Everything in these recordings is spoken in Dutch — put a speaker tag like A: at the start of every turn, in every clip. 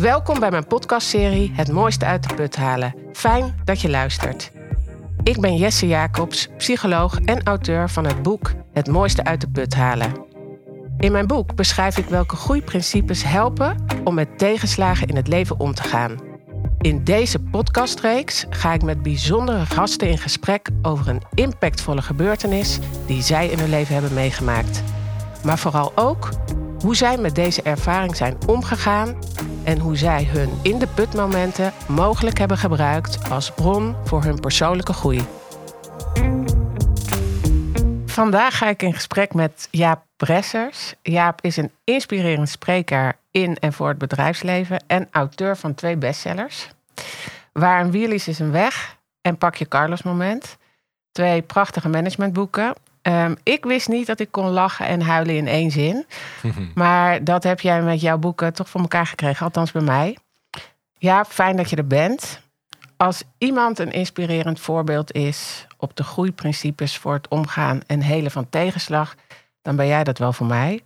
A: Welkom bij mijn podcastserie Het mooiste uit de put halen. Fijn dat je luistert. Ik ben Jesse Jacobs, psycholoog en auteur van het boek Het mooiste uit de put halen. In mijn boek beschrijf ik welke groeiprincipes helpen om met tegenslagen in het leven om te gaan. In deze podcastreeks ga ik met bijzondere gasten in gesprek over een impactvolle gebeurtenis die zij in hun leven hebben meegemaakt. Maar vooral ook hoe zij met deze ervaring zijn omgegaan en hoe zij hun in de putmomenten mogelijk hebben gebruikt als bron voor hun persoonlijke groei. Vandaag ga ik in gesprek met Jaap Bressers. Jaap is een inspirerend spreker in en voor het bedrijfsleven en auteur van twee bestsellers. Waar een wiel is, is een weg en Pak je Carlos moment. Twee prachtige managementboeken. Um, ik wist niet dat ik kon lachen en huilen in één zin. maar dat heb jij met jouw boeken toch voor elkaar gekregen, althans bij mij. Ja, fijn dat je er bent. Als iemand een inspirerend voorbeeld is op de groeiprincipes voor het omgaan en helen van tegenslag, dan ben jij dat wel voor mij.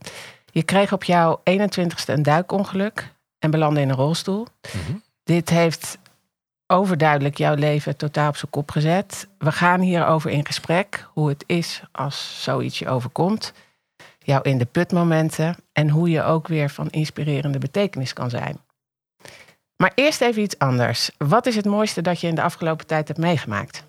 A: Je kreeg op jouw 21ste een duikongeluk en belandde in een rolstoel. Mhm. Dit heeft overduidelijk jouw leven totaal op zijn kop gezet. We gaan hierover in gesprek. Hoe het is als zoiets je overkomt. Jouw in de putmomenten. En hoe je ook weer van inspirerende betekenis kan zijn. Maar eerst even iets anders. Wat is het mooiste dat je in de afgelopen tijd hebt meegemaakt?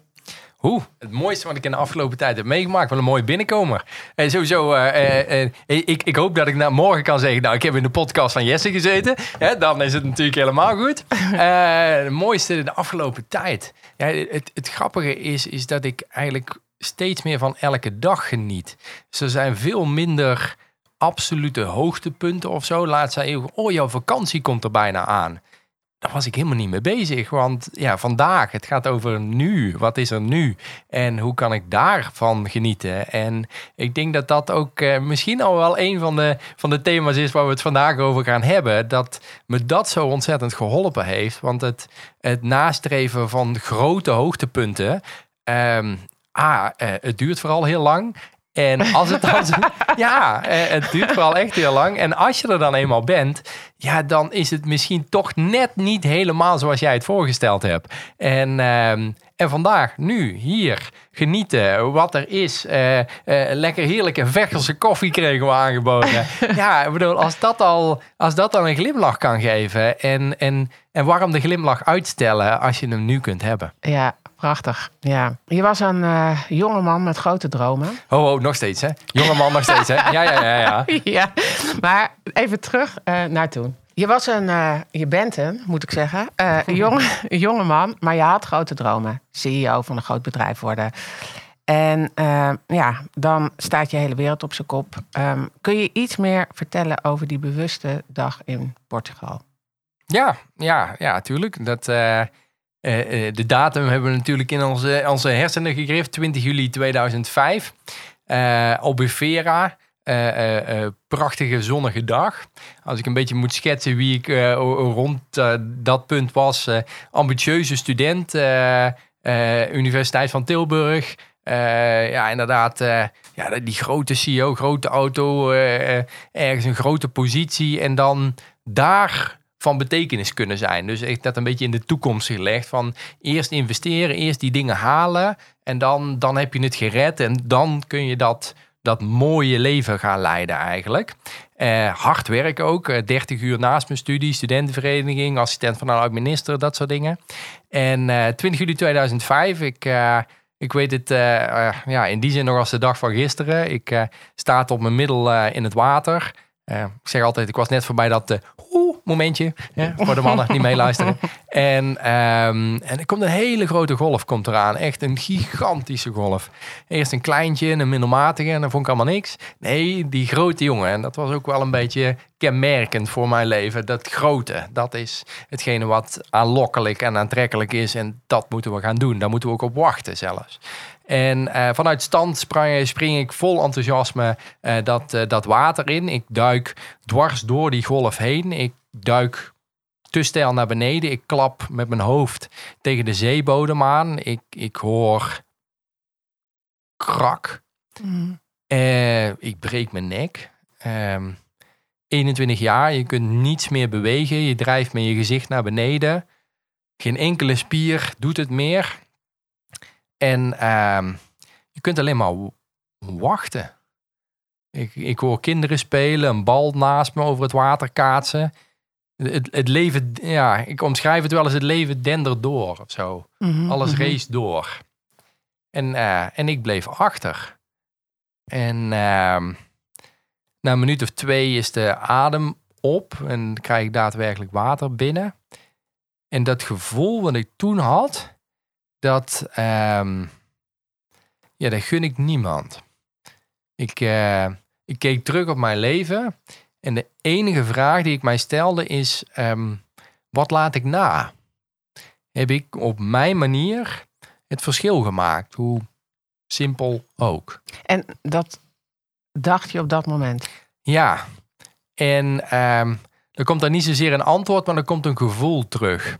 B: Hoe? Het mooiste wat ik in de afgelopen tijd heb meegemaakt. Wel een mooie binnenkomer. En sowieso, uh, uh, ik, ik hoop dat ik na, morgen kan zeggen... nou, ik heb in de podcast van Jesse gezeten. Hè, dan is het natuurlijk helemaal goed. het mooiste de afgelopen tijd. Ja, het, het grappige is, is dat ik eigenlijk steeds meer van elke dag geniet. Dus er zijn veel minder absolute hoogtepunten of zo. Laat ze even, oh, jouw vakantie komt er bijna aan daar was ik helemaal niet mee bezig. Want ja, vandaag, het gaat over nu. Wat is er nu? En hoe kan ik daarvan genieten? En ik denk dat dat ook eh, misschien al wel een van de, van de thema's is waar we het vandaag over gaan hebben. Dat me dat zo ontzettend geholpen heeft. Want het, het nastreven van grote hoogtepunten. A, uh, het duurt vooral heel lang. En als het dan. ja, eh, het duurt vooral echt heel lang. En als je er dan eenmaal bent, ja, dan is het misschien toch net niet helemaal zoals jij het voorgesteld hebt. En, ehm, en vandaag, nu, hier, genieten, wat er is. Uh, uh, lekker heerlijke Vechelse koffie kregen we aangeboden. ja, ik bedoel, als dat al, als dat al een glimlach kan geven. En, en, en waarom de glimlach uitstellen als je hem nu kunt hebben?
A: Ja, Prachtig, ja. Je was een uh, jonge man met grote dromen.
B: Oh, oh, nog steeds, hè? Jonge man nog steeds, hè? Ja, ja, ja, ja.
A: ja, maar even terug uh, naar toen. Je was een, uh, je bent een, moet ik zeggen, jonge, jonge man, maar je had grote dromen. CEO van een groot bedrijf worden. En ja, dan staat je hele wereld op zijn kop. Um, kun je iets meer vertellen over die bewuste dag in Portugal?
B: Ja, ja, ja, tuurlijk. Dat... Uh, de datum hebben we natuurlijk in onze, onze hersenen gegrift, 20 juli 2005. Uh, Albufeira, uh, prachtige zonnige dag. Als ik een beetje moet schetsen wie ik rond dat punt was. ambitieuze student, Universiteit van Tilburg. ja, inderdaad, ja, die grote CEO, grote auto, ergens een grote positie. En dan daar van betekenis kunnen zijn. Dus echt dat een beetje in de toekomst gelegd. Van eerst investeren, eerst die dingen halen. En dan, dan heb je het gered. En dan kun je dat, dat mooie leven gaan leiden eigenlijk. Uh, hard werk ook. Uh, eh, 30 uur naast mijn studie, studentenvereniging, assistent van een oud-minister, dat soort dingen. En uh, eh, 20 juli 2005, ik, ik weet het ja, in die zin nog als de dag van gisteren. Ik sta op mijn middel in het water. ik zeg altijd, ik was net voorbij dat momentje. Ja, voor de mannen die meeluisteren. En, um, en er komt een hele grote golf komt eraan. Echt een gigantische golf. Eerst een kleintje en een middelmatige en dan vond ik allemaal niks. Nee, die grote jongen. En dat was ook wel een beetje kenmerkend voor mijn leven. Dat grote, dat is hetgene wat aanlokkelijk en aantrekkelijk is. En dat moeten we gaan doen. Daar moeten we ook op wachten zelfs. En uh, vanuit stand sprang, spring ik vol enthousiasme uh, dat, uh, dat water in. Ik duik dwars door die golf heen. Ik duik te stijl naar beneden. Ik klap met mijn hoofd tegen de zeebodem aan. Ik, ik hoor krak. Mm. ik breek mijn nek. Um, 21 jaar, je kunt niets meer bewegen. Je drijft met je gezicht naar beneden. Geen enkele spier doet het meer. En ehm, je kunt alleen maar wachten. Ik, ik hoor kinderen spelen, een bal naast me over het water kaatsen. Het, het leven, ja, ik omschrijf het wel als het leven dendert door of zo.
A: Mhm,
B: Alles
A: mhm.
B: race door. En, eh, en ik bleef achter. En ehm, na een minuut of twee is de adem op en krijg ik daadwerkelijk water binnen. En dat gevoel wat ik toen had, dat, ehm, ja, dat gun ik niemand. Ik, eh, ik keek terug op mijn leven en de enige vraag die ik mij stelde is, ehm, wat laat ik na? Heb ik op mijn manier het verschil gemaakt, hoe simpel ook.
A: En dat dacht je op dat moment.
B: Ja, en ehm er komt dan niet zozeer een antwoord, maar er komt een gevoel terug.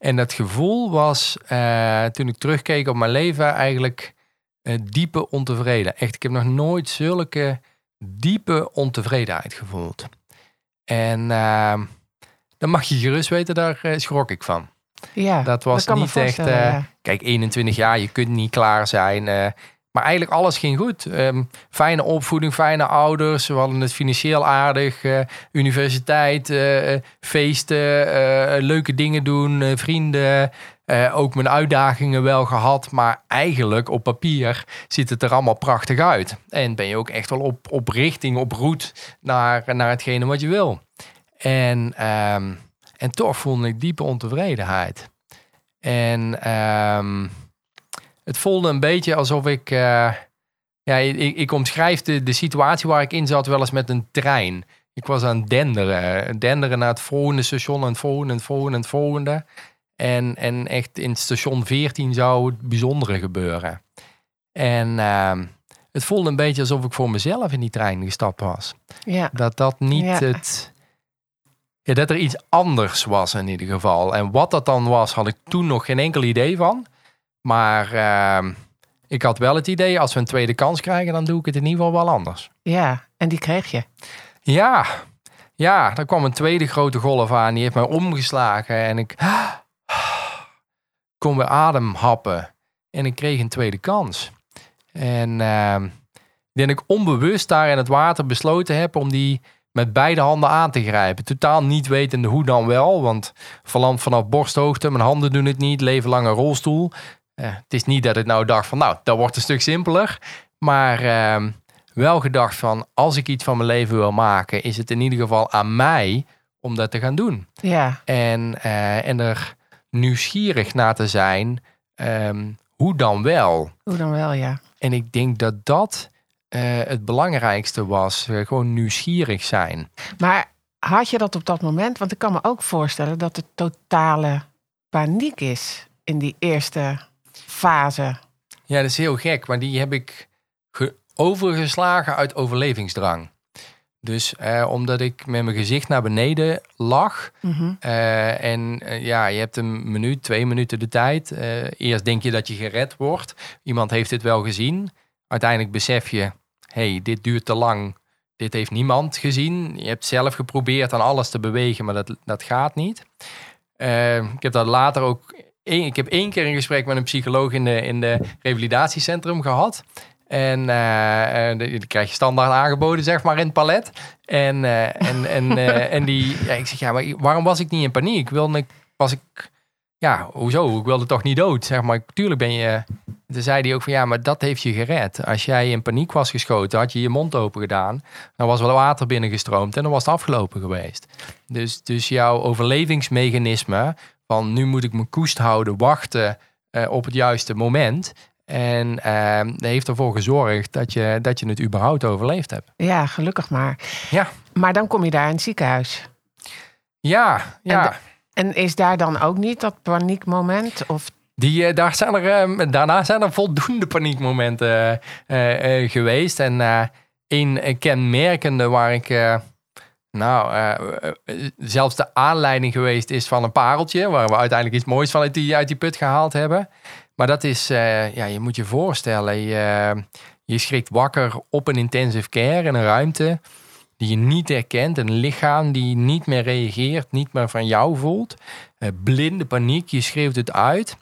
B: En dat gevoel was, eh, toen ik terugkeek op mijn leven, eigenlijk eh, diepe ontevreden. Echt, ik heb nog nooit zulke diepe ontevredenheid gevoeld. En ehm dan mag je gerust weten, daar eh, schrok ik van.
A: Ja,
B: Dat was niet echt. eh,
A: ja.
B: Kijk, 21 jaar, je kunt niet klaar zijn. Maar eigenlijk alles ging goed. Ehm, fijne opvoeding, fijne ouders. We hadden het financieel aardig. eh, universiteit, eh, feesten, eh, leuke dingen doen, vrienden. ook mijn uitdagingen wel gehad. Maar eigenlijk op papier ziet het er allemaal prachtig uit. En ben je ook echt wel op, richting, op route naar, naar hetgene wat je wil. En, ehm, en toch voelde ik diepe ontevredenheid. En ehm, het voelde een beetje alsof ik. eh, ja, ik, ik omschrijf de, de situatie waar ik in zat wel eens met een trein. Ik was aan het denderen. Denderen naar het volgende station en het volgende en het volgende en het volgende. En, en echt in station 14 zou het bijzondere gebeuren. En ehm, het voelde een beetje alsof ik voor mezelf in die trein gestapt was.
A: Ja,
B: Dat dat niet
A: Ja.
B: het. Ja, dat er iets anders was in ieder geval. En wat dat dan was, had ik toen nog geen enkel idee van. Maar ehm, ik had wel het idee, als we een tweede kans krijgen, dan doe ik het in ieder geval wel anders.
A: ja, en die kreeg je.
B: Ja, ja, er kwam een tweede grote golf aan. Die heeft mij omgeslagen en ik kon weer ademhappen. En ik kreeg een tweede kans. En ehm, ik denk ik onbewust daar in het water besloten heb om die met beide handen aan te grijpen. Totaal niet wetende hoe dan wel, want verlamd vanaf borsthoogte, mijn handen doen het niet, leven lang een rolstoel. Eh, het is niet dat ik nou dacht van, nou, dat wordt een stuk simpeler. Maar ehm, wel gedacht van, als ik iets van mijn leven wil maken, is het in ieder geval aan mij om dat te gaan doen.
A: Ja,
B: En, eh, en er nieuwsgierig naar te zijn, ehm, hoe dan wel?
A: hoe dan wel, ja.
B: En ik denk dat dat eh, het belangrijkste was. Gewoon nieuwsgierig zijn.
A: Maar had je dat op dat moment? Want ik kan me ook voorstellen dat er totale paniek is in die eerste fase.
B: Ja, dat is heel gek, maar die heb ik ge- overgeslagen uit overlevingsdrang. Dus eh, omdat ik met mijn gezicht naar beneden lag.
A: Mhm.
B: eh, en eh, ja, je hebt een minuut, twee minuten de tijd. Eh, eerst denk je dat je gered wordt. Iemand heeft dit wel gezien. Uiteindelijk besef je, hey, dit duurt te lang. Dit heeft niemand gezien. Je hebt zelf geprobeerd aan alles te bewegen, maar dat, dat gaat niet. Ik heb dat later ook. Één- ik heb één keer een gesprek met een psycholoog in de, in de revalidatiecentrum gehad. En eh, die krijg je standaard aangeboden, zeg maar, in het palet. En, eh, en, en, en die, ja, ik zeg, ja, maar waarom was ik niet in paniek? Wilde ik, was ik, ja, hoezo? Ik wilde toch niet dood, zeg maar. Tuurlijk ben je, toen zei hij ook van, ja, maar dat heeft je gered. Als jij in paniek was geschoten, had je je mond open gedaan. Dan was wel water binnengestroomd en dan was het afgelopen geweest. Dus, dus jouw overlevingsmechanisme van nu moet ik mijn koest houden, wachten eh, op het juiste moment. En ehm, dat heeft ervoor gezorgd dat je, dat je het überhaupt overleefd hebt.
A: Ja, gelukkig maar.
B: Ja.
A: Maar dan kom je daar in het ziekenhuis.
B: Ja, ja.
A: En is daar dan ook niet dat paniekmoment? Of
B: Die, eh, daar zijn er, eh, daarna zijn er voldoende paniekmomenten eh, geweest. En eh, kenmerkende waar ik... nou, eh, eh, zelfs de aanleiding geweest is van een pareltje... waar we uiteindelijk iets moois van uit die, uit die put gehaald hebben. Maar dat is, eh, ja, je moet je voorstellen... Je, je schrikt wakker op een intensive care in een ruimte... die je niet herkent. Een lichaam die niet meer reageert, niet meer van jou voelt. Blinde paniek, je schreeuwt het uit.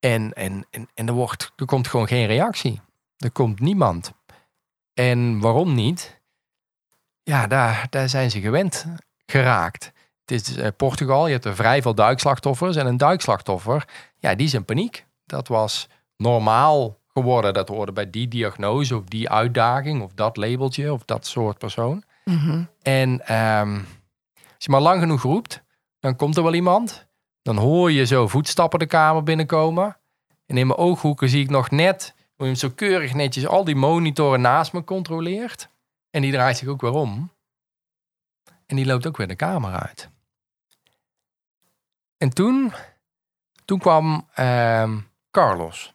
B: En, en, en, en er, wordt, er komt gewoon geen reactie. Er komt niemand. En waarom niet? Ja, daar, daar zijn ze gewend geraakt. Het is eh, Portugal, je hebt er vrij veel duikslachtoffers. En een duikslachtoffer, ja, die is in paniek. Dat was normaal geworden. Dat hoorde bij die diagnose of die uitdaging of dat labeltje of dat soort persoon.
A: Mhm.
B: En ehm, als je maar lang genoeg roept, dan komt er wel iemand. Dan hoor je zo voetstappen de kamer binnenkomen. En in mijn ooghoeken zie ik nog net hoe je hem zo keurig netjes al die monitoren naast me controleert. En die draait zich ook weer om. En die loopt ook weer de kamer uit. En toen, toen kwam ehm, Carlos.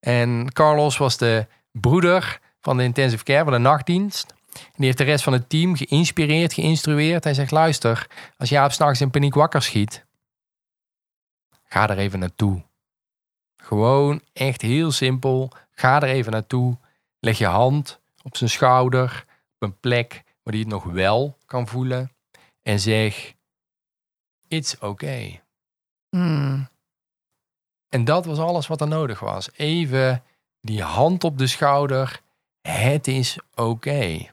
B: En Carlos was de broeder van de intensive care, van de nachtdienst. En die heeft de rest van het team geïnspireerd, geïnstrueerd. Hij zegt, luister, als Jaap s'nachts in paniek wakker schiet, ga er even naartoe. Gewoon echt heel simpel. Ga er even naartoe. Leg je hand op zijn schouder, op een plek waar hij het nog wel kan voelen. En zeg, it's okay.
A: Hmm.
B: En dat was alles wat er nodig was. Even die hand op de schouder. Het is oké.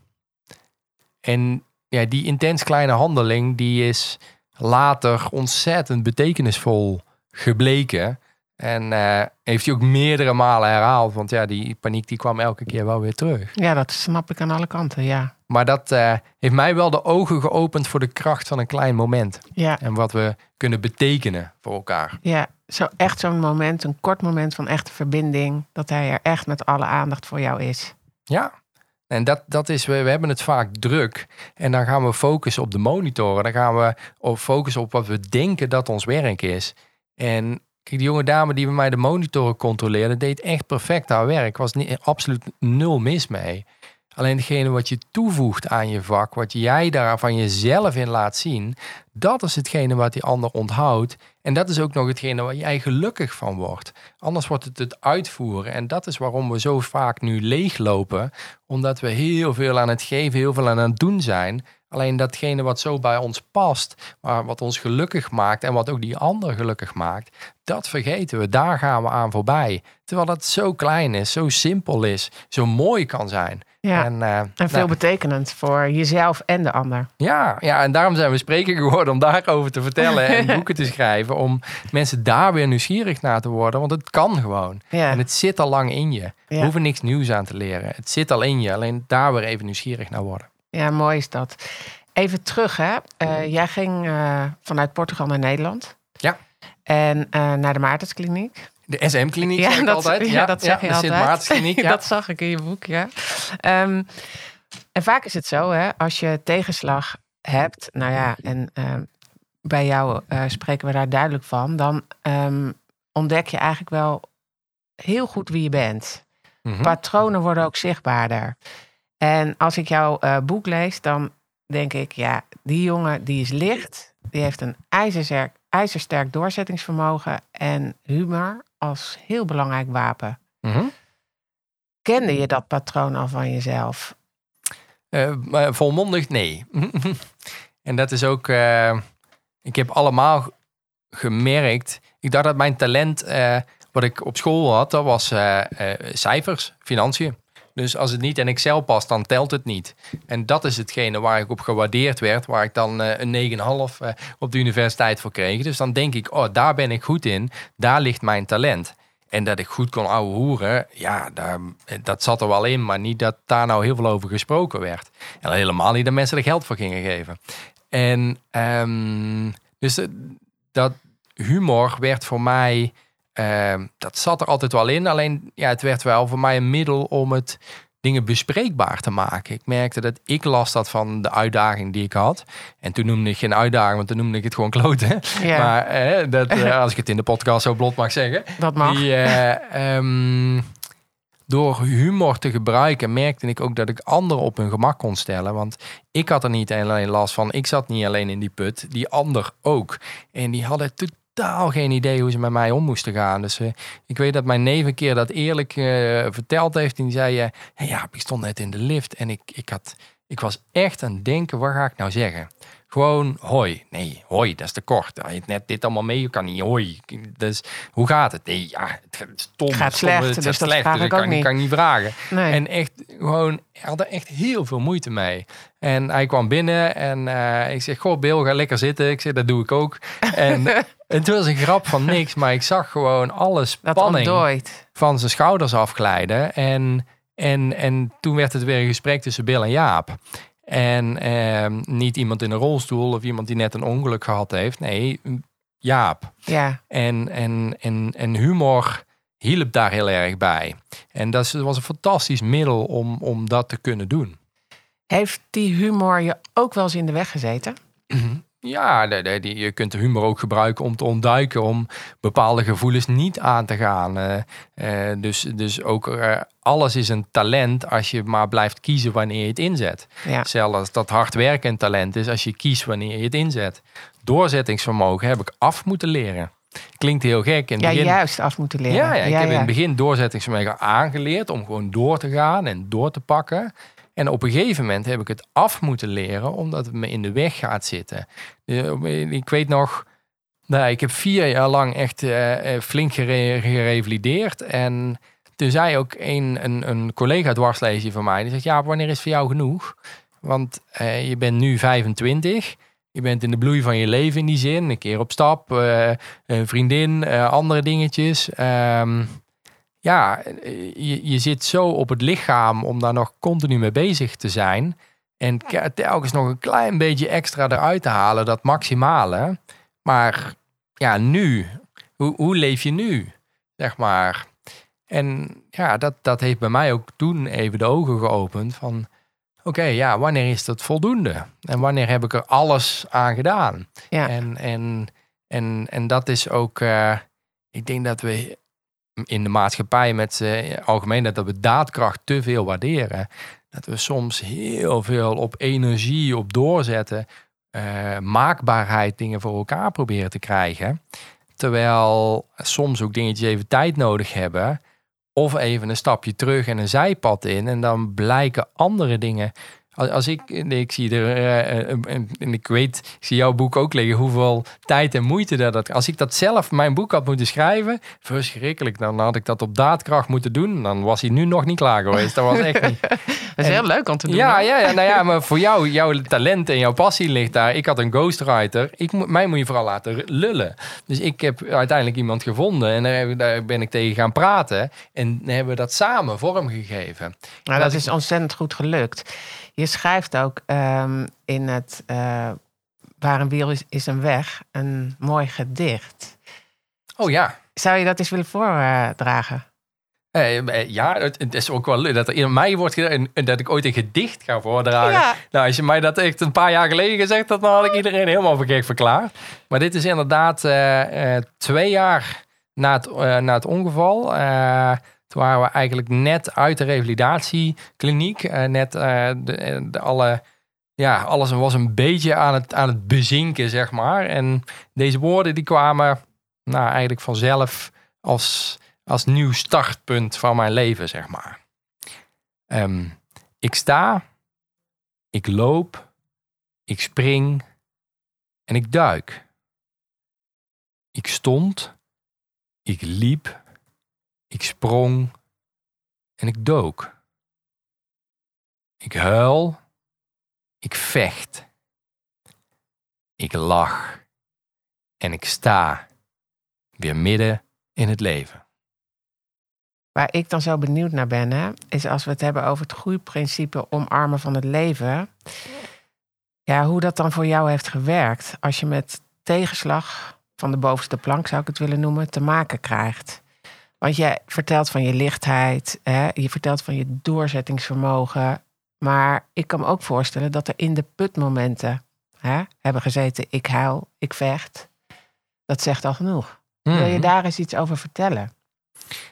B: En ja, die intens kleine handeling, die is later ontzettend betekenisvol gebleken. En eh, heeft hij ook meerdere malen herhaald. Want ja, die paniek die kwam elke keer wel weer terug.
A: Ja, dat snap ik aan alle kanten, ja.
B: Maar dat eh, heeft mij wel de ogen geopend voor de kracht van een klein moment.
A: Ja,
B: En wat we kunnen betekenen voor elkaar.
A: ja. Zo echt zo'n moment, een kort moment van echte verbinding. Dat hij er echt met alle aandacht voor jou is.
B: Ja. En dat, dat is, we, we hebben het vaak druk. En dan gaan we focussen op de monitoren. Dan gaan we focussen op wat we denken dat ons werk is. En die jonge dame die bij mij de monitoren controleerde, deed echt perfect haar werk. Was niet, absoluut nul mis mee. Alleen degene wat je toevoegt aan je vak, wat jij daar van jezelf in laat zien, dat is hetgene wat die ander onthoudt. En dat is ook nog hetgene waar jij gelukkig van wordt. Anders wordt het het uitvoeren. En dat is waarom we zo vaak nu leeglopen. Omdat we heel veel aan het geven, heel veel aan het doen zijn. Alleen datgene wat zo bij ons past, maar wat ons gelukkig maakt en wat ook die ander gelukkig maakt, dat vergeten we. Daar gaan we aan voorbij. Terwijl het zo klein is, zo simpel is, zo mooi kan zijn.
A: Ja,
B: En, eh,
A: en
B: nou,
A: veel betekenend voor jezelf en de ander.
B: ja, ja, en daarom zijn we spreker geworden om daarover te vertellen en boeken te schrijven. Om mensen daar weer nieuwsgierig naar te worden. Want het kan gewoon.
A: Ja,
B: En het zit al lang in je. We
A: Ja.
B: hoeven niks nieuws aan te leren. Het zit al in je. Alleen daar weer even nieuwsgierig naar worden.
A: Ja mooi is dat. Even terug, hè. Eh, jij ging eh, vanuit Portugal naar Nederland.
B: Ja.
A: En eh, naar de Maartenskliniek.
B: De SM-kliniek zeg ik altijd.
A: Ja, dat zeg je
B: de
A: altijd.
B: Sint Maartenskliniek, ja.
A: dat zag ik in je boek, ja. Ehm, en vaak is het zo, hè, als je tegenslag hebt, nou ja, en ehm, bij jou spreken we daar duidelijk van, dan ehm, ontdek je eigenlijk wel heel goed wie je bent.
B: Mhm.
A: Patronen worden ook zichtbaarder. En als ik jouw eh, boek lees, dan denk ik, ja, die jongen die is licht, die heeft een ijzersterk, ijzersterk doorzettingsvermogen en humor als heel belangrijk wapen.
B: Mhm.
A: Kende je dat patroon al van jezelf?
B: Maar volmondig nee. en dat is ook... eh, ik heb allemaal gemerkt... Ik dacht dat mijn talent, wat ik op school had, dat was cijfers, financiën. Dus als het niet in Excel past, dan telt het niet. En dat is hetgene waar ik op gewaardeerd werd. Waar ik dan eh, een 9,5 eh, op de universiteit voor kreeg. Dus dan denk ik, oh, daar ben ik goed in. Daar ligt mijn talent. En dat ik goed kon ouwe hoeren, ja, daar, dat zat er wel in. Maar niet dat daar nou heel veel over gesproken werd. En helemaal niet dat mensen er geld voor gingen geven. En ehm, dus eh, dat humor werd voor mij, ehm, dat zat er altijd wel in. Alleen ja, het werd wel voor mij een middel om het dingen bespreekbaar te maken. Ik merkte dat ik last had van de uitdaging die ik had. En toen noemde ik geen uitdaging, want toen noemde ik het gewoon kloten.
A: Ja,
B: Maar eh, dat, eh, als ik het in de podcast zo blot mag zeggen.
A: dat mag.
B: Die, eh, ehm, door humor te gebruiken merkte ik ook dat ik anderen op hun gemak kon stellen. Want ik had er niet alleen last van. Ik zat niet alleen in die put. Die ander ook. En die hadden totaal geen idee hoe ze met mij om moesten gaan. Dus eh, ik weet dat mijn neef een keer dat eerlijk eh, verteld heeft. En die zei, eh, hey, ja, ik stond net in de lift en ik, ik had... Ik was echt aan het denken, wat ga ik nou zeggen? Gewoon hoi. Nee, hoi, dat is te kort. Je hebt net dit allemaal mee, je kan niet hoi. Dus hoe gaat het? Nee, ja, het is stom.
A: Gaat
B: stom,
A: slecht,
B: het
A: dus
B: gaat
A: dat
B: slecht,
A: vraag
B: dus
A: ik
B: kan,
A: niet.
B: kan ik niet vragen.
A: Nee.
B: En echt gewoon, hij had er echt heel veel moeite mee. En hij kwam binnen en eh, ik zeg, goh Bill, ga lekker zitten. Ik zeg, dat doe ik ook. En het was een grap van niks, maar ik zag gewoon alle
A: dat
B: spanning van zijn schouders afglijden. En, en, en toen werd het weer een gesprek tussen Bill en Jaap. En ehm, niet iemand in een rolstoel of iemand die net een ongeluk gehad heeft. Nee, Jaap.
A: Ja,
B: En, en, en, en humor hielp daar heel erg bij. En dat was een fantastisch middel om, om dat te kunnen doen.
A: heeft die humor je ook wel eens in de weg gezeten?
B: Ja, de- de- die, je kunt de humor ook gebruiken om te ontduiken, om bepaalde gevoelens niet aan te gaan. Eh, eh, dus, dus ook eh, alles is een talent als je maar blijft kiezen wanneer je het inzet.
A: Ja.
B: Zelfs dat hard werken een talent is als je kiest wanneer je het inzet. Doorzettingsvermogen heb ik af moeten leren. Klinkt heel gek. In het
A: Ja,
B: begin,
A: juist af moeten leren.
B: Ja, ja, ik heb in het begin doorzettingsvermogen aangeleerd om gewoon door te gaan en door te pakken. En op een gegeven moment heb ik het af moeten leren omdat het me in de weg gaat zitten. Ik weet nog, nou, ik heb vier jaar lang echt eh, eh, flink gere- gerevalideerd. En toen zei ook een, een, een collega dwarslezer van mij, die zegt, ja, wanneer is voor jou genoeg? Want eh, je bent nu 25, je bent in de bloei van je leven in die zin, een keer op stap, een vriendin, andere dingetjes. Ehm, ja, eh, je, je zit zo op het lichaam om daar nog continu mee bezig te zijn. En ke- telkens nog een klein beetje extra eruit te halen, dat maximale. Maar ja, nu, hoe, hoe leef je nu? Zeg maar. En ja, dat, dat heeft bij mij ook toen even de ogen geopend van... Oké, ja, wanneer is dat voldoende? En wanneer heb ik er alles aan gedaan?
A: Ja.
B: En, en, en, en dat is ook... eh, ik denk dat we in de maatschappij met z'n algemeen... dat we daadkracht te veel waarderen. Dat we soms heel veel op energie, op doorzetten... eh, maakbaarheid, dingen voor elkaar proberen te krijgen. Terwijl soms ook dingetjes even tijd nodig hebben... Of even een stapje terug en een zijpad in. En dan blijken andere dingen. Als, als ik, ik zie er, eh, eh, en ik weet, ik zie jouw boek ook liggen, hoeveel tijd en moeite dat dat. Als ik dat zelf, mijn boek had moeten schrijven, verschrikkelijk. Dan had ik dat op daadkracht moeten doen. Dan was hij nu nog niet klaar geweest. Dat was echt niet.
A: Dat is heel leuk om te doen.
B: Ja, ja, ja, nou ja, maar voor jou, jouw talent en jouw passie ligt daar. Ik had een ghostwriter. Ik, moet- mij moet je vooral laten lullen. Dus ik heb uiteindelijk iemand gevonden en daar, heb- daar ben ik tegen gaan praten. En hebben we dat samen vormgegeven.
A: Nou, dat is ontzettend goed gelukt. Je schrijft ook ehm, in het eh, Waar een wiel is, is een weg een mooi gedicht.
B: Oh ja.
A: Zou je dat eens willen voordragen?
B: Eh, eh, ja, het, is ook wel leuk dat er in mij wordt gedaan dat ik ooit een gedicht ga voordragen.
A: Ja.
B: Nou, als je mij dat echt een paar jaar geleden gezegd had, dan had ik iedereen helemaal gek verklaard. Maar dit is inderdaad eh, eh, twee jaar na het, eh, na het ongeval. Toen waren we eigenlijk net uit de revalidatiekliniek. Eh, net eh, eh, de alle, ja, alles was een beetje aan het, aan het bezinken, zeg maar. En deze woorden die kwamen nou, eigenlijk vanzelf als, als nieuw startpunt van mijn leven, zeg maar. Ehm, ik sta, ik loop, ik spring en ik duik. Ik stond, ik liep, ik sprong en ik dook. Ik huil, ik vecht. Ik lach en ik sta weer midden in het leven.
A: Waar ik dan zo benieuwd naar ben, hè, is als we het hebben over het groeiprincipe omarmen van het leven. Ja, hoe dat dan voor jou heeft gewerkt als je met tegenslag van de bovenste plank, zou ik het willen noemen, te maken krijgt. Want jij vertelt van je lichtheid, hè, je vertelt van je doorzettingsvermogen. Maar ik kan me ook voorstellen dat er in de putmomenten hè, hebben gezeten, ik huil, ik vecht. Dat zegt al genoeg. Wil je
B: Mhm.
A: daar eens iets over vertellen?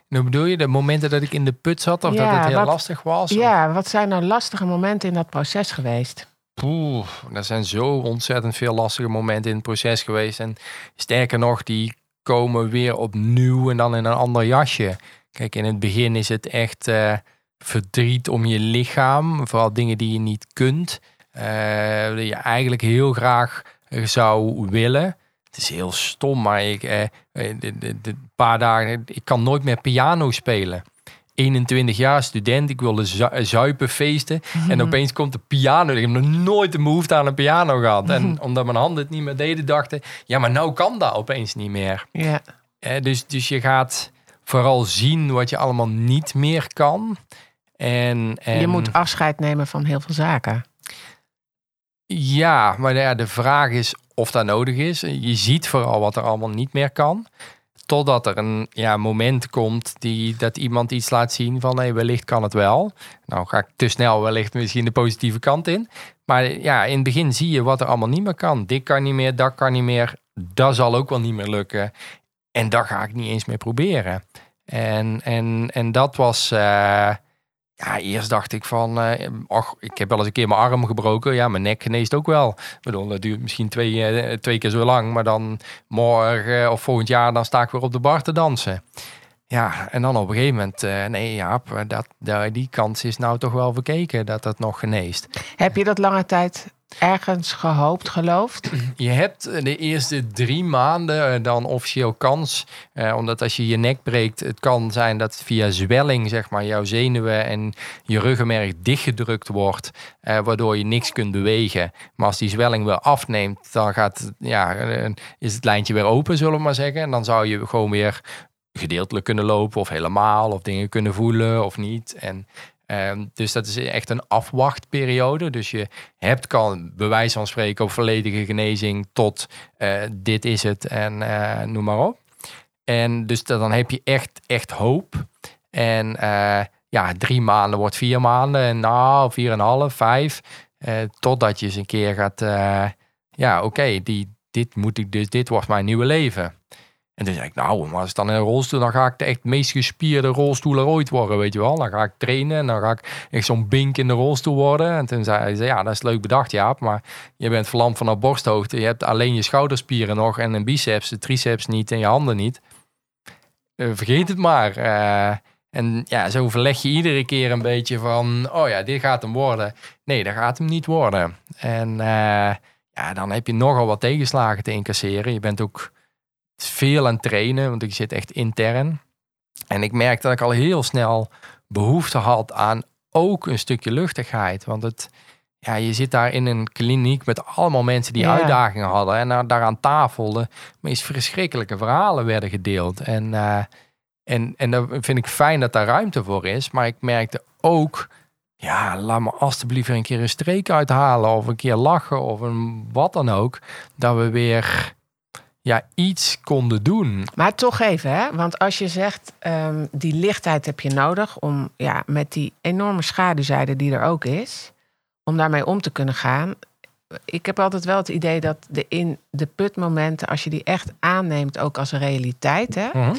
B: Nu bedoel je de momenten dat ik in de put zat of dat het heel
A: wat-
B: lastig was?
A: Ja, wat zijn nou lastige momenten in dat proces geweest?
B: Poeh, er zijn zo ontzettend veel lastige momenten in het proces geweest. En sterker nog, die komen weer opnieuw en dan in een ander jasje. Kijk, in het begin is het echt eh, verdriet om je lichaam. Vooral dingen die je niet kunt. Uh, die je eigenlijk heel graag zou willen. Het is heel stom, maar ik, de, de, paar dagen, ik kan nooit meer piano spelen. 21 jaar student, ik wilde zu zuipen, feesten. En mhm. opeens komt de piano. Ik heb nog nooit de behoefte aan een piano gehad. En mhm. omdat mijn handen het niet meer deden, dachten... ja, maar nou kan dat opeens niet meer.
A: Ja.
B: Eh, dus, dus je gaat vooral zien wat je allemaal niet meer kan. En, en...
A: Je moet afscheid nemen van heel veel zaken.
B: Ja, maar ja, de vraag is of dat nodig is. Je ziet vooral wat er allemaal niet meer kan. Totdat er een ja, moment komt die, dat iemand iets laat zien van hey, wellicht kan het wel. Nou ga ik te snel wellicht misschien de positieve kant in. Maar ja, in het begin zie je wat er allemaal niet meer kan. Dit kan niet meer, dat kan niet meer. Dat zal ook wel niet meer lukken. En daar ga ik niet eens mee proberen. En, en, en dat was... Uh, ja, eerst dacht ik van, uh, ach, ik heb wel eens een keer mijn arm gebroken. Ja, mijn nek geneest ook wel. Bedoel, dat duurt misschien twee, uh, twee keer zo lang. Maar dan morgen of volgend jaar, dan sta ik weer op de bar te dansen. Ja, en dan op een gegeven moment, nee Jaap, dat, die kans is nou toch wel verkeken dat dat nog geneest.
A: Heb je dat lange tijd ergens gehoopt, geloofd?
B: Je hebt de eerste drie maanden eh, dan officieel kans. Eh, omdat als je je nek breekt, het kan zijn dat via zwelling, zeg maar, jouw zenuwen en je ruggenmerg dichtgedrukt wordt. Eh, waardoor je niks kunt bewegen. Maar als die zwelling weer afneemt, dan gaat, ja, eh, is het lijntje weer open, zullen we maar zeggen. En dan zou je gewoon weer gedeeltelijk kunnen lopen of helemaal of dingen kunnen voelen of niet. En Ehm, dus dat is echt een afwachtperiode. Dus je hebt kan bewijs van spreken op volledige genezing tot uh, dit is het en uh, noem maar op. En dus dan heb je echt, echt hoop. En uh, ja, drie maanden wordt vier maanden. En nou, vier en half, vijf. totdat je eens een keer gaat, ja oké, die dit moet ik dus, dit wordt mijn nieuwe leven. En toen zei ik, nou, maar als dan een rolstoel, dan ga ik de echt meest gespierde rolstoeler ooit worden, weet je wel. Dan ga ik trainen en dan ga ik echt zo'n bink in de rolstoel worden. En toen zei hij, ja, dat is leuk bedacht, Jaap, maar je bent verlamd vanaf borsthoogte. Je hebt alleen je schouderspieren nog en een biceps, de triceps niet en je handen niet. Uh, vergeet het maar. Uh, en ja, zo verleg je iedere keer een beetje van, oh ja, dit gaat hem worden. Nee, dat gaat hem niet worden. En uh, ja, dan heb je nogal wat tegenslagen te incasseren. Je bent ook veel aan trainen, want ik zit echt intern. En ik merk dat ik al heel snel behoefte had aan ook een stukje luchtigheid. Want het, ja, je zit daar in een kliniek met allemaal mensen die uitdagingen hadden. En daar aan tafel de meest verschrikkelijke verhalen werden gedeeld. En, uh, en, en dan vind ik fijn dat daar ruimte voor is. Maar ik merkte ook, ja, laat me alstublieft een keer een streek uithalen. Of een keer lachen of een wat dan ook. Dat we weer ja, iets konden doen.
A: Maar toch even, hè? want als je zegt ehm, die lichtheid heb je nodig om ja, met die enorme schaduwzijde die er ook is, om daarmee om te kunnen gaan. Ik heb altijd wel het idee dat de in de putmomenten, als je die echt aanneemt, ook als een realiteit, hè, mhm.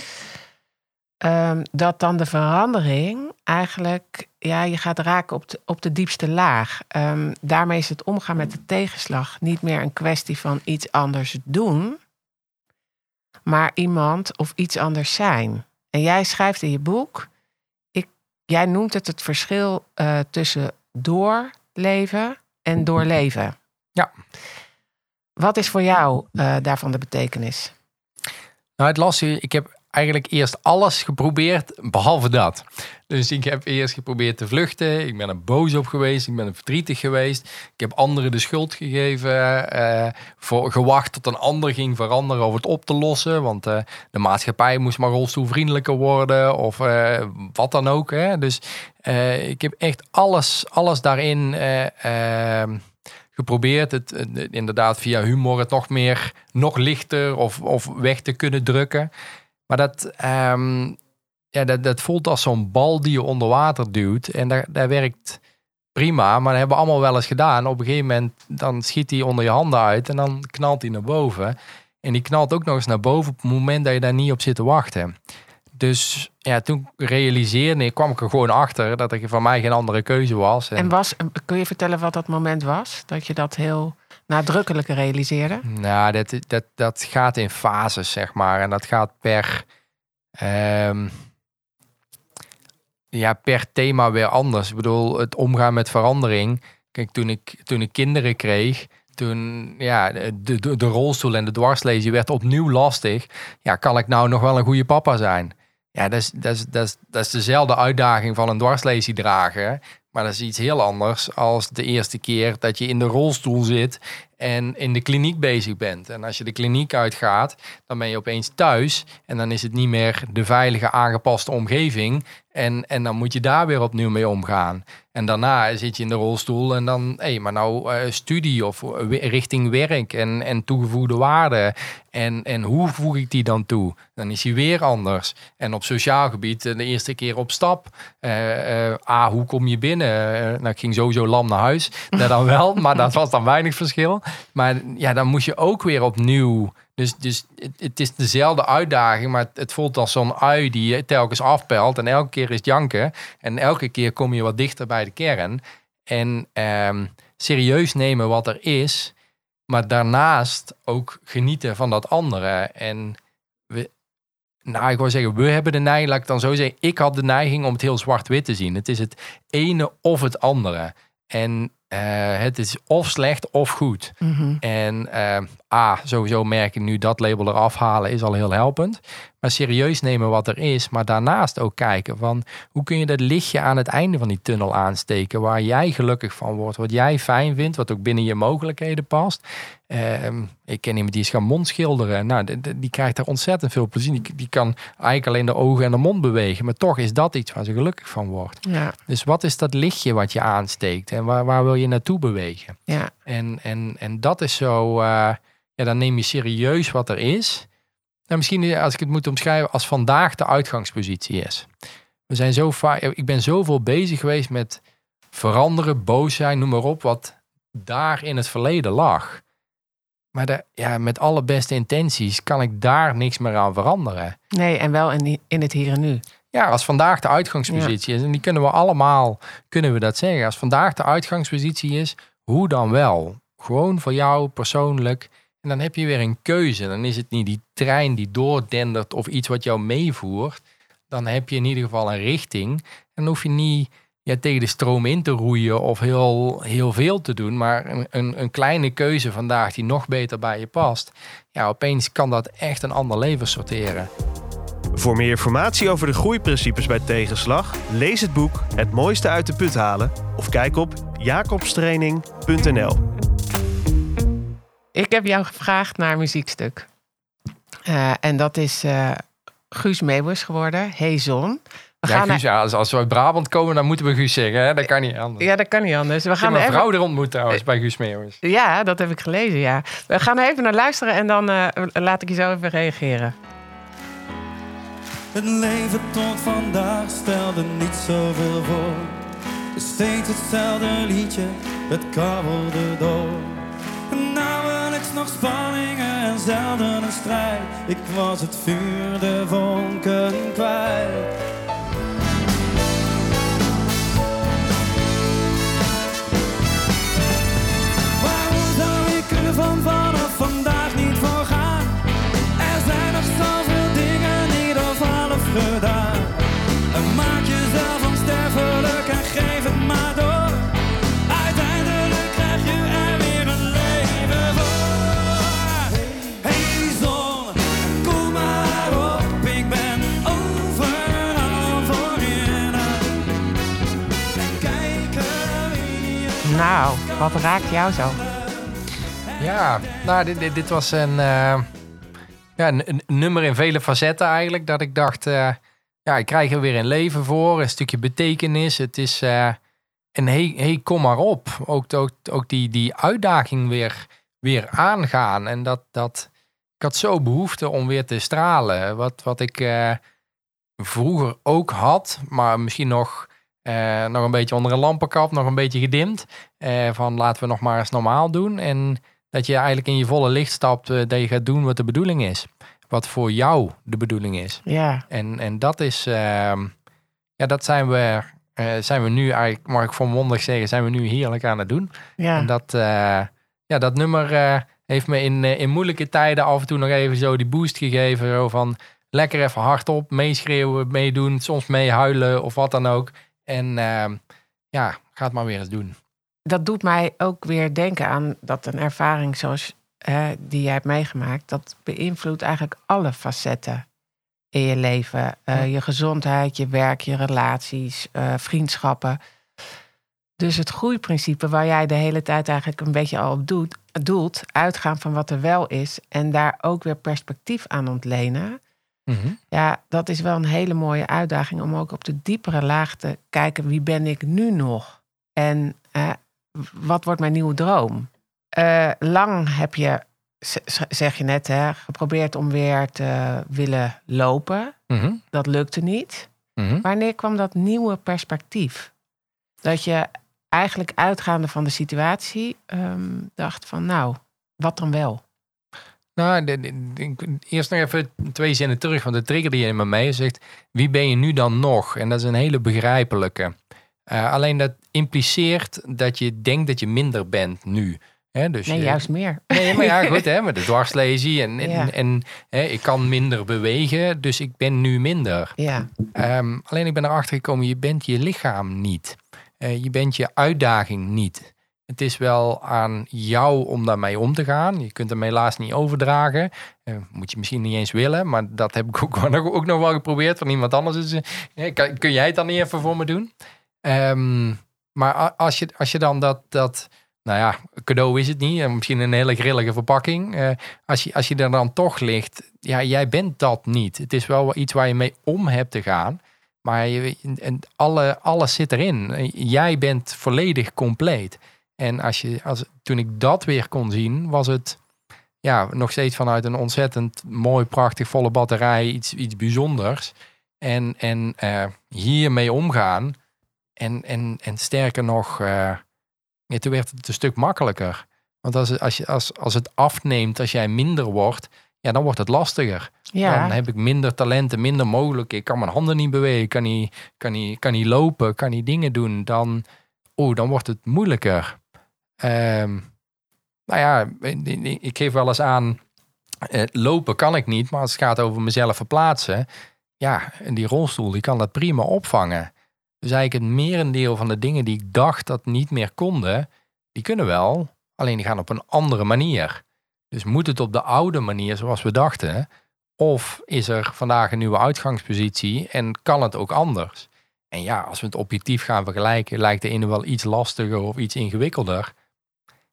A: ehm, dat dan de verandering eigenlijk, ja, je gaat raken op de, op de diepste laag. Um, daarmee is het omgaan met de tegenslag niet meer een kwestie van iets anders doen maar iemand of iets anders zijn. En jij schrijft in je boek, ik, jij noemt het het verschil uh, tussen doorleven en doorleven.
B: Ja.
A: Wat is voor jou uh, daarvan de betekenis?
B: Nou, het lastige, ik heb eigenlijk eerst alles geprobeerd, behalve dat. Dus ik heb eerst geprobeerd te vluchten. Ik ben er boos op geweest. Ik ben er verdrietig geweest. Ik heb anderen de schuld gegeven. Uh, voor, gewacht tot een ander ging veranderen of het op te lossen. Want uh, de maatschappij moest maar rolstoelvriendelijker worden. Of uh, wat dan ook. Hè. Dus ik heb echt alles, alles daarin ehm, geprobeerd. Het, inderdaad via humor het nog meer, nog lichter of, of weg te kunnen drukken. Maar dat, um, ja, dat, dat voelt als zo'n bal die je onder water duwt. En daar, daar werkt prima, maar dat hebben we allemaal wel eens gedaan. Op een gegeven moment dan schiet hij onder je handen uit en dan knalt hij naar boven. En die knalt ook nog eens naar boven op het moment dat je daar niet op zit te wachten. Dus ja, toen realiseerde ik, kwam ik er gewoon achter dat er van mij geen andere keuze was.
A: En, en was, kun je vertellen wat dat moment was? Dat je dat heel nadrukkelijk realiseerde?
B: Nou, dat, dat, dat gaat in fases, zeg maar. En dat gaat per. Um, ja, per thema weer anders. Ik bedoel, het omgaan met verandering. Kijk, toen ik, toen ik kinderen kreeg, toen ja, de, de, de rolstoel en de dwarslezen werd opnieuw lastig. Ja, kan ik nou nog wel een goede papa zijn? Ja, dat is, dat is, dat is, dat is dezelfde uitdaging van een dwarslesie dragen. Maar dat is iets heel anders als de eerste keer dat je in de rolstoel zit en in de kliniek bezig bent. En als je de kliniek uitgaat, dan ben je opeens thuis en dan is het niet meer de veilige aangepaste omgeving. En, en dan moet je daar weer opnieuw mee omgaan. En daarna zit je in de rolstoel en dan, hé, hey, maar nou uh, studie of richting werk en, en toegevoegde waarde. En, en hoe voeg ik die dan toe? Dan is hij weer anders. En op sociaal gebied, de eerste keer op stap. Uh, uh, A, hoe kom je binnen? Nou, ik ging sowieso lam naar huis. Dat dan wel, maar dat was dan weinig verschil. Maar ja, dan moest je ook weer opnieuw. Dus, dus het, het is dezelfde uitdaging, maar het, voelt als zo'n ui die je telkens afpelt. En elke keer is het janken. En elke keer kom je wat dichter bij de kern. En ehm, serieus nemen wat er is. Maar daarnaast ook genieten van dat andere. En nou, ik wil zeggen, we hebben de neiging, laat ik dan zo zeggen. Ik had de neiging om het heel zwart-wit te zien. Het is het ene of het andere. En uh, het is of slecht of goed.
A: Mhm.
B: En uh, A, sowieso merk ik nu dat label eraf halen is al heel helpend. Maar serieus nemen wat er is. Maar daarnaast ook kijken van hoe kun je dat lichtje aan het einde van die tunnel aansteken. Waar jij gelukkig van wordt. Wat jij fijn vindt. Wat ook binnen je mogelijkheden past. Uh, ik ken iemand die is gaan mondschilderen. Nou, die, die krijgt daar ontzettend veel plezier. Die, die, kan eigenlijk alleen de ogen en de mond bewegen. Maar toch is dat iets waar ze gelukkig van wordt.
A: Ja.
B: Dus wat is dat lichtje wat je aansteekt? En waar, waar wil je naartoe bewegen?
A: Ja.
B: En, en, en dat is zo... Uh, ja, dan neem je serieus wat er is. Nou, misschien als ik het moet omschrijven als vandaag de uitgangspositie is. We zijn zo vaak, ik ben zoveel bezig geweest met veranderen, boos zijn, noem maar op, wat daar in het verleden lag. Maar de, ja, met alle beste intenties kan ik daar niks meer aan veranderen.
A: Nee, en wel in, in het hier en nu.
B: Ja, als vandaag de uitgangspositie is, en die kunnen we allemaal, kunnen we dat zeggen. Als vandaag de uitgangspositie is, hoe dan wel? Gewoon voor jou persoonlijk en dan heb je weer een keuze. Dan is het niet die trein die doordendert of iets wat jou meevoert. Dan heb je in ieder geval een richting. En dan hoef je niet ja, tegen de stroom in te roeien of heel, heel veel te doen. Maar een, een, een kleine keuze vandaag die nog beter bij je past. Ja, opeens kan dat echt een ander leven sorteren.
C: Voor meer informatie over de groeiprincipes bij tegenslag, lees het boek Het mooiste uit de put halen of kijk op jacobstraining.nl.
A: Ik heb jou gevraagd naar een muziekstuk. Uh, en dat is uh, Guus Meeuwis geworden, Hey Zon.
B: We ja, Guus, ja, als, als, we uit Brabant komen, dan moeten we Guus zeggen. Hè? Dat kan niet anders.
A: Ja, dat kan niet anders. We gaan
B: ik heb een vrouw er ontmoet trouwens bij Guus Meeuwis.
A: Ja, dat heb ik gelezen, ja. We gaan er even naar luisteren en dan uh, laat ik je zo even reageren.
D: Het leven tot vandaag stelde niet zoveel voor. Steeds hetzelfde liedje, het kabbelde door. Nauwelijks nog spanningen en zelden een strijd. Ik was het vuur, de vonken kwijt. Waarom zou ik er van
A: Nou, wat raakt jou zo?
B: Ja, nou, dit, dit, was een, uh, ja, een, nummer in vele facetten eigenlijk. Dat ik dacht, uh, ja, ik krijg er weer een leven voor, een stukje betekenis. Het is uh, een hey, hey, kom maar op. Ook, ook, ook die, die uitdaging weer, weer aangaan. En dat, dat, ik had zo behoefte om weer te stralen. Wat, wat ik vroeger ook had, maar misschien nog... nog een beetje onder een lampenkap, nog een beetje gedimd. van laten we nog maar eens normaal doen. En dat je eigenlijk in je volle licht stapt, uh, dat je gaat doen wat de bedoeling is. Wat voor jou de bedoeling is.
A: Ja.
B: En, en dat is, uh, ja, dat zijn we, uh, zijn we nu eigenlijk, mag ik volmondig zeggen, zijn we nu heerlijk aan het doen.
A: Ja.
B: En dat, ja, dat nummer heeft me in, in moeilijke tijden af en toe nog even zo die boost gegeven. Zo van, lekker even hardop meeschreeuwen, meedoen, soms meehuilen of wat dan ook. En ehm, ja, ga het maar weer eens doen.
A: Dat doet mij ook weer denken aan dat een ervaring zoals die jij hebt meegemaakt, dat beïnvloedt eigenlijk alle facetten in je leven. Eh. Je gezondheid, je werk, je relaties, eh, vriendschappen. Dus het groeiprincipe waar jij de hele tijd eigenlijk een beetje al op doet, doelt, uitgaan van wat er wel is en daar ook weer perspectief aan ontlenen. Ja, dat is wel een hele mooie uitdaging om ook op de diepere laag te kijken wie ben ik nu nog en eh, wat wordt mijn nieuwe droom. Eh, lang heb je, zeg je net, hè, geprobeerd om weer te willen lopen.
B: Mhm.
A: Dat lukte niet.
B: Mhm.
A: Wanneer kwam dat nieuwe perspectief? Dat je eigenlijk uitgaande van de situatie ehm, dacht van nou, wat dan wel?
B: Nou, de- de- de- eerst nog even twee zinnen terug, want de trigger die je in me mee zegt, wie ben je nu dan nog? En dat is een hele begrijpelijke. Eh, alleen dat impliceert dat je denkt dat je minder bent nu. Dus
A: Nee,
B: je-
A: juist meer.
B: Nee, maar ja, goed, hè, met de dwarslesie en, en,
A: Ja.
B: en hè, ik kan minder bewegen, dus ik ben nu minder.
A: Ja,
B: Ehm, alleen ik ben erachter gekomen, je bent je lichaam niet. Eh, je bent je uitdaging niet. Het is wel aan jou om daarmee om te gaan. Je kunt hem helaas niet overdragen. Eh, moet je misschien niet eens willen, maar dat heb ik ook, ook nog wel geprobeerd van iemand anders. Dus, eh, kun jij het dan niet even voor me doen? Ehm, maar als je, als je dan dat, dat, nou ja, cadeau is het niet, en misschien een hele grillige verpakking. Eh, als, je, als je er dan toch ligt, ja, jij bent dat niet. Het is wel iets waar je mee om hebt te gaan. Maar je, en alle, alles zit erin. Jij bent volledig compleet. En als je, als, toen ik dat weer kon zien, was het ja, nog steeds vanuit een ontzettend mooi, prachtig, volle batterij iets, iets bijzonders. En, en eh, hiermee omgaan. En, en, en sterker nog, ja, toen werd het een stuk makkelijker. Want als, als, je, als, als het afneemt, als jij minder wordt, ja, dan wordt het lastiger.
A: ja.
B: Dan heb ik minder talenten, minder mogelijk. Ik kan mijn handen niet bewegen, kan niet, kan niet, kan niet lopen, kan niet dingen doen. Dan, oh, dan wordt het moeilijker. Ehm, nou ja, ik geef wel eens aan, eh, lopen kan ik niet, maar als het gaat over mezelf verplaatsen, ja, die rolstoel die kan dat prima opvangen. Dus eigenlijk het merendeel van de dingen die ik dacht dat niet meer konden, die kunnen wel, alleen die gaan op een andere manier. Dus moet het op de oude manier zoals we dachten, of is er vandaag een nieuwe uitgangspositie en kan het ook anders? En ja, als we het objectief gaan vergelijken, lijkt de ene wel iets lastiger of iets ingewikkelder.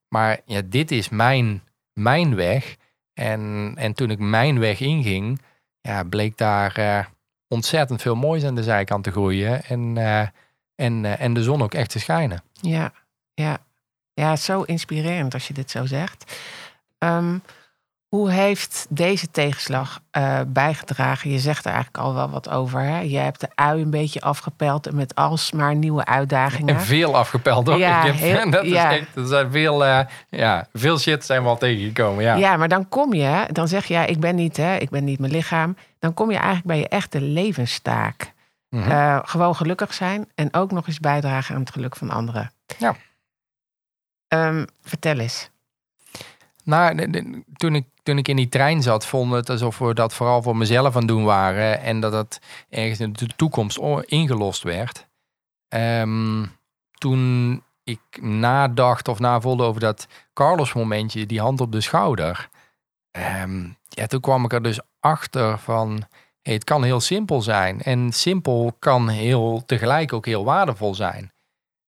B: Maar ja, dit is mijn, mijn weg. En, en toen ik mijn weg inging, ja, bleek daar eh, ontzettend veel moois aan de zijkant te groeien. En, eh, en, eh, en de zon ook echt te schijnen.
A: Ja, ja. Ja, zo inspirerend als je dit zo zegt. Ehm, hoe heeft deze tegenslag eh, bijgedragen? Je zegt er eigenlijk al wel wat over. Hè? Je hebt de ui een beetje afgepeld en met alsmaar nieuwe uitdagingen.
B: En veel afgepeld hoor.
A: Ja,
B: Ik heb-
A: heel-
B: dat is echt, er zijn veel, eh, ja, veel shit zijn we al tegengekomen. Ja.
A: Ja. maar dan kom je, dan zeg je, ja, ik ben niet, hè, ik ben niet mijn lichaam. Dan kom je eigenlijk bij je echte levenstaak.
B: Mhm.
A: Eh, gewoon gelukkig zijn en ook nog eens bijdragen aan het geluk van anderen.
B: Ja.
A: Ehm, vertel eens.
B: Nou, de- de- toen ik, toen ik in die trein zat, vond het alsof we dat vooral voor mezelf aan doen waren. En dat het ergens in de toekomst ingelost werd. Ehm, toen ik nadacht of navoelde over dat Carlos momentje, die hand op de schouder. ehm, ja, toen kwam ik er dus achter van, het kan heel simpel zijn. En simpel kan heel tegelijk ook heel waardevol zijn.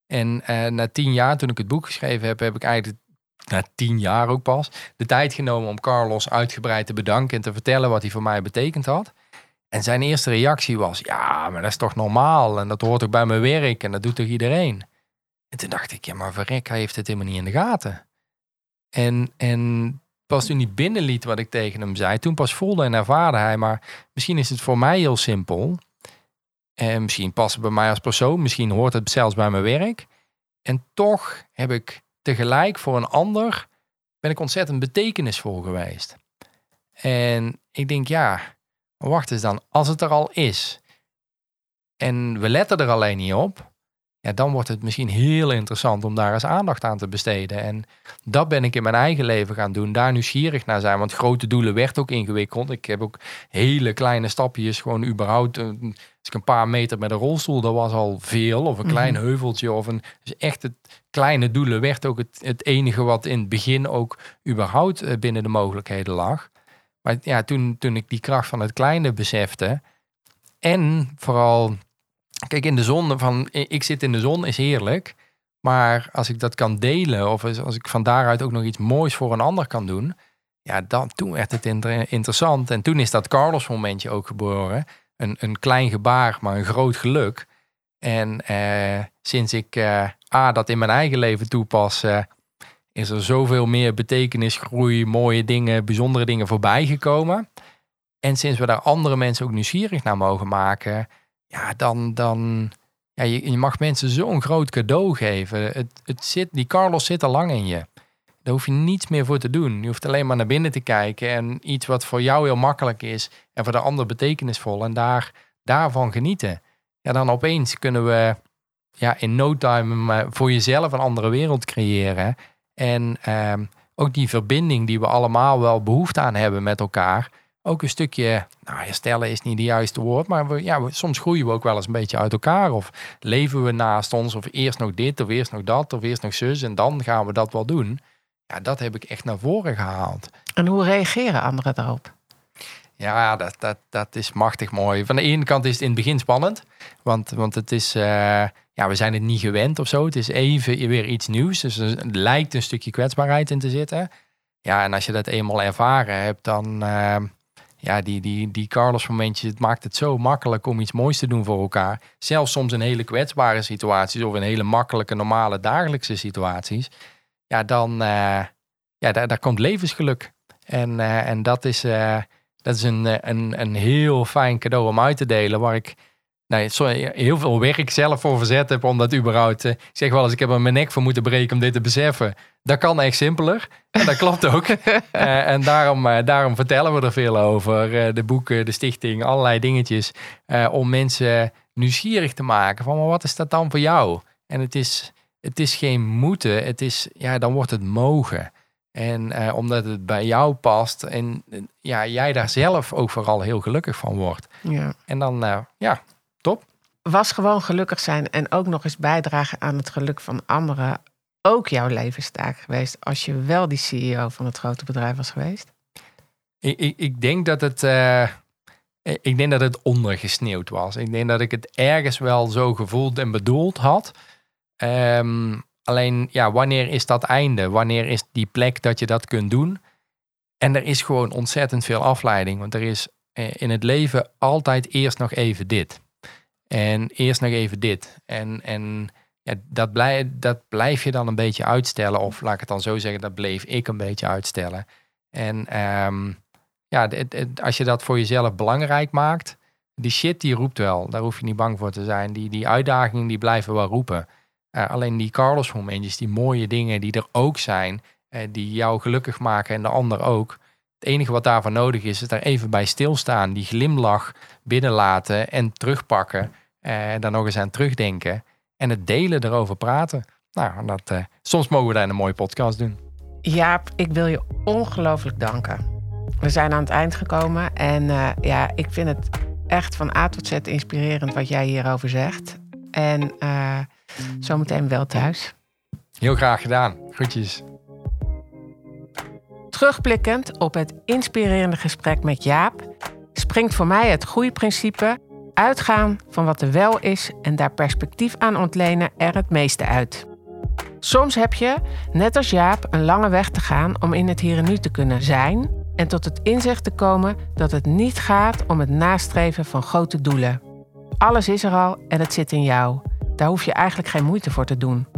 B: En eh, na tien jaar, toen ik het boek geschreven heb, heb ik eigenlijk na tien jaar ook pas, de tijd genomen om Carlos uitgebreid te bedanken en te vertellen wat hij voor mij betekend had. En zijn eerste reactie was, ja, maar dat is toch normaal en dat hoort ook bij mijn werk en dat doet toch iedereen. En toen dacht ik, ja, maar verrek, hij heeft het helemaal niet in de gaten. En, en pas toen hij binnenliet wat ik tegen hem zei, toen pas voelde en ervaarde hij, maar misschien is het voor mij heel simpel. En misschien past het bij mij als persoon, misschien hoort het zelfs bij mijn werk. En toch heb ik tegelijk voor een ander ben ik ontzettend betekenisvol geweest. En ik denk, ja, wacht eens dan, als het er al is en we letten er alleen niet op, ja, dan wordt het misschien heel interessant om daar eens aandacht aan te besteden. En dat ben ik in mijn eigen leven gaan doen, daar nieuwsgierig naar zijn. Want grote doelen werd ook ingewikkeld. Ik heb ook hele kleine stapjes, gewoon überhaupt. eh, Als ik een paar meter met een rolstoel, dat was al veel. Of een klein heuveltje. Of een, dus echt het kleine doelen werd ook het, het enige wat in het begin ook überhaupt eh, binnen de mogelijkheden lag. Maar ja, toen, toen ik die kracht van het kleine besefte. En vooral, kijk, in de zon van ik zit in de zon is heerlijk. Maar als ik dat kan delen, of als ik van daaruit ook nog iets moois voor een ander kan doen. Ja, dan, toen werd het inter- interessant. En toen is dat Carlos-momentje ook geboren. Een, een klein gebaar, maar een groot geluk. En eh, sinds ik eh, A, dat in mijn eigen leven toepas, eh, is er zoveel meer betekenis, groei, mooie dingen, bijzondere dingen voorbij gekomen. En sinds we daar andere mensen ook nieuwsgierig naar mogen maken, ja, dan, dan ja, je, je mag mensen zo'n groot cadeau geven. Het, het zit, die Carlos zit al lang in je. Daar hoef je niets meer voor te doen. Je hoeft alleen maar naar binnen te kijken en iets wat voor jou heel makkelijk is en voor de ander betekenisvol en daar, daarvan genieten. Ja, dan opeens kunnen we ja, in no time eh, voor jezelf een andere wereld creëren. En ehm, ook die verbinding die we allemaal wel behoefte aan hebben met elkaar. Ook een stukje, nou herstellen is niet het juiste woord, maar we, ja, we- soms groeien we ook wel eens een beetje uit elkaar. Of leven we naast ons, of eerst nog dit, of eerst nog dat, of eerst nog zus, en dan gaan we dat wel doen. Ja, dat heb ik echt naar voren gehaald.
A: En hoe reageren anderen daarop?
B: Ja, dat, dat, dat is machtig mooi. Van de ene kant is het in het begin spannend. Want, want het is, eh, ja, we zijn het niet gewend of zo. Het is even weer iets nieuws. Dus er lijkt een stukje kwetsbaarheid in te zitten. Ja, en als je dat eenmaal ervaren hebt, dan... eh, ja, die, die, die Carlos momentjes, het maakt het zo makkelijk om iets moois te doen voor elkaar. Zelfs soms in hele kwetsbare situaties of in hele makkelijke, normale, dagelijkse situaties. Ja, dan eh, ja, daar, daar komt levensgeluk. En, eh, en dat is, eh, dat is een, een, een heel fijn cadeau om uit te delen. Waar ik nou, zo- heel veel werk zelf voor verzet heb om dat überhaupt... eh, ik zeg wel eens, ik heb er mijn nek voor moeten breken om dit te beseffen. Dat kan echt simpeler. En dat klopt ook. Eh, en daarom, eh, daarom vertellen we er veel over. De boeken, de stichting, allerlei dingetjes. om mensen nieuwsgierig te maken van, maar wat is dat dan voor jou? En het is, het is geen moeten. Het is, ja, dan wordt het mogen. En omdat het bij jou past en ja, jij daar zelf ook vooral heel gelukkig van wordt.
A: Ja.
B: En dan, ja, top.
A: Was gewoon gelukkig zijn en ook nog eens bijdragen aan het geluk van anderen ook jouw levenstaak geweest als je wel die CEO van het grote bedrijf was geweest?
B: Ik, ik, ik denk dat het. eh, ik denk dat het ondergesneeuwd was. Ik denk dat ik het ergens wel zo gevoeld en bedoeld had. Ehm, alleen, ja, wanneer is dat einde? Wanneer is die plek dat je dat kunt doen? En er is gewoon ontzettend veel afleiding. Want er is eh, in het leven altijd eerst nog even dit. En eerst nog even dit. En, en ja, dat, blijf, dat blijf je dan een beetje uitstellen. Of laat ik het dan zo zeggen, dat bleef ik een beetje uitstellen. En ehm, ja, als je dat voor jezelf belangrijk maakt, die shit die roept wel. Daar hoef je niet bang voor te zijn. Die, die uitdagingen die blijven wel roepen. Eh, alleen die Carlos momentjes, die mooie dingen die er ook zijn, eh, die jou gelukkig maken en de ander ook. Het enige wat daarvoor nodig is, is daar even bij stilstaan. Die glimlach binnenlaten en terugpakken. eh, En daar nog eens aan terugdenken. En het delen, erover praten. Nou, dat, eh, soms mogen we daar een mooie podcast doen.
A: Jaap, ik wil je ongelooflijk danken. We zijn aan het eind gekomen en eh, ja, ik vind het echt van A tot Z inspirerend wat jij hierover zegt. En eh, zometeen wel thuis.
B: Heel graag gedaan. Groetjes.
A: Terugblikkend op het inspirerende gesprek met Jaap, springt voor mij het groeiprincipe uitgaan van wat er wel is en daar perspectief aan ontlenen er het meeste uit. Soms heb je, net als Jaap, een lange weg te gaan om in het hier en nu te kunnen zijn en tot het inzicht te komen dat het niet gaat om het nastreven van grote doelen. Alles is er al en het zit in jou. Daar hoef je eigenlijk geen moeite voor te doen.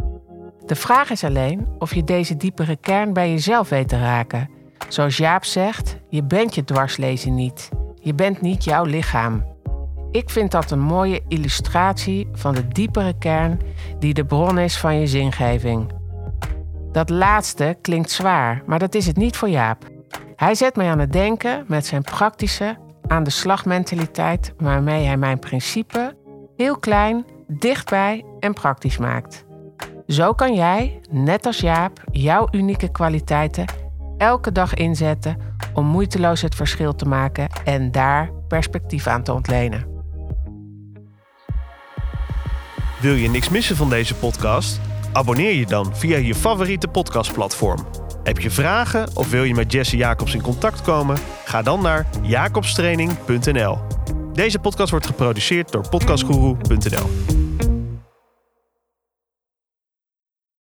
A: De vraag is alleen of je deze diepere kern bij jezelf weet te raken. Zoals Jaap zegt, je bent je dwarslezen niet. Je bent niet jouw lichaam. Ik vind dat een mooie illustratie van de diepere kern die de bron is van je zingeving. Dat laatste klinkt zwaar, maar dat is het niet voor Jaap. Hij zet mij aan het denken met zijn praktische, aan de slagmentaliteit waarmee hij mijn principe heel klein, dichtbij en praktisch maakt. Zo kan jij, net als Jaap, jouw unieke kwaliteiten elke dag inzetten om moeiteloos het verschil te maken en daar perspectief aan te ontlenen.
C: Wil je niks missen van deze podcast? Abonneer je dan via je favoriete podcastplatform. Heb je vragen of wil je met Jesse Jacobs in contact komen? Ga dan naar jacobstraining.nl. Deze podcast wordt geproduceerd door podcastguru.nl.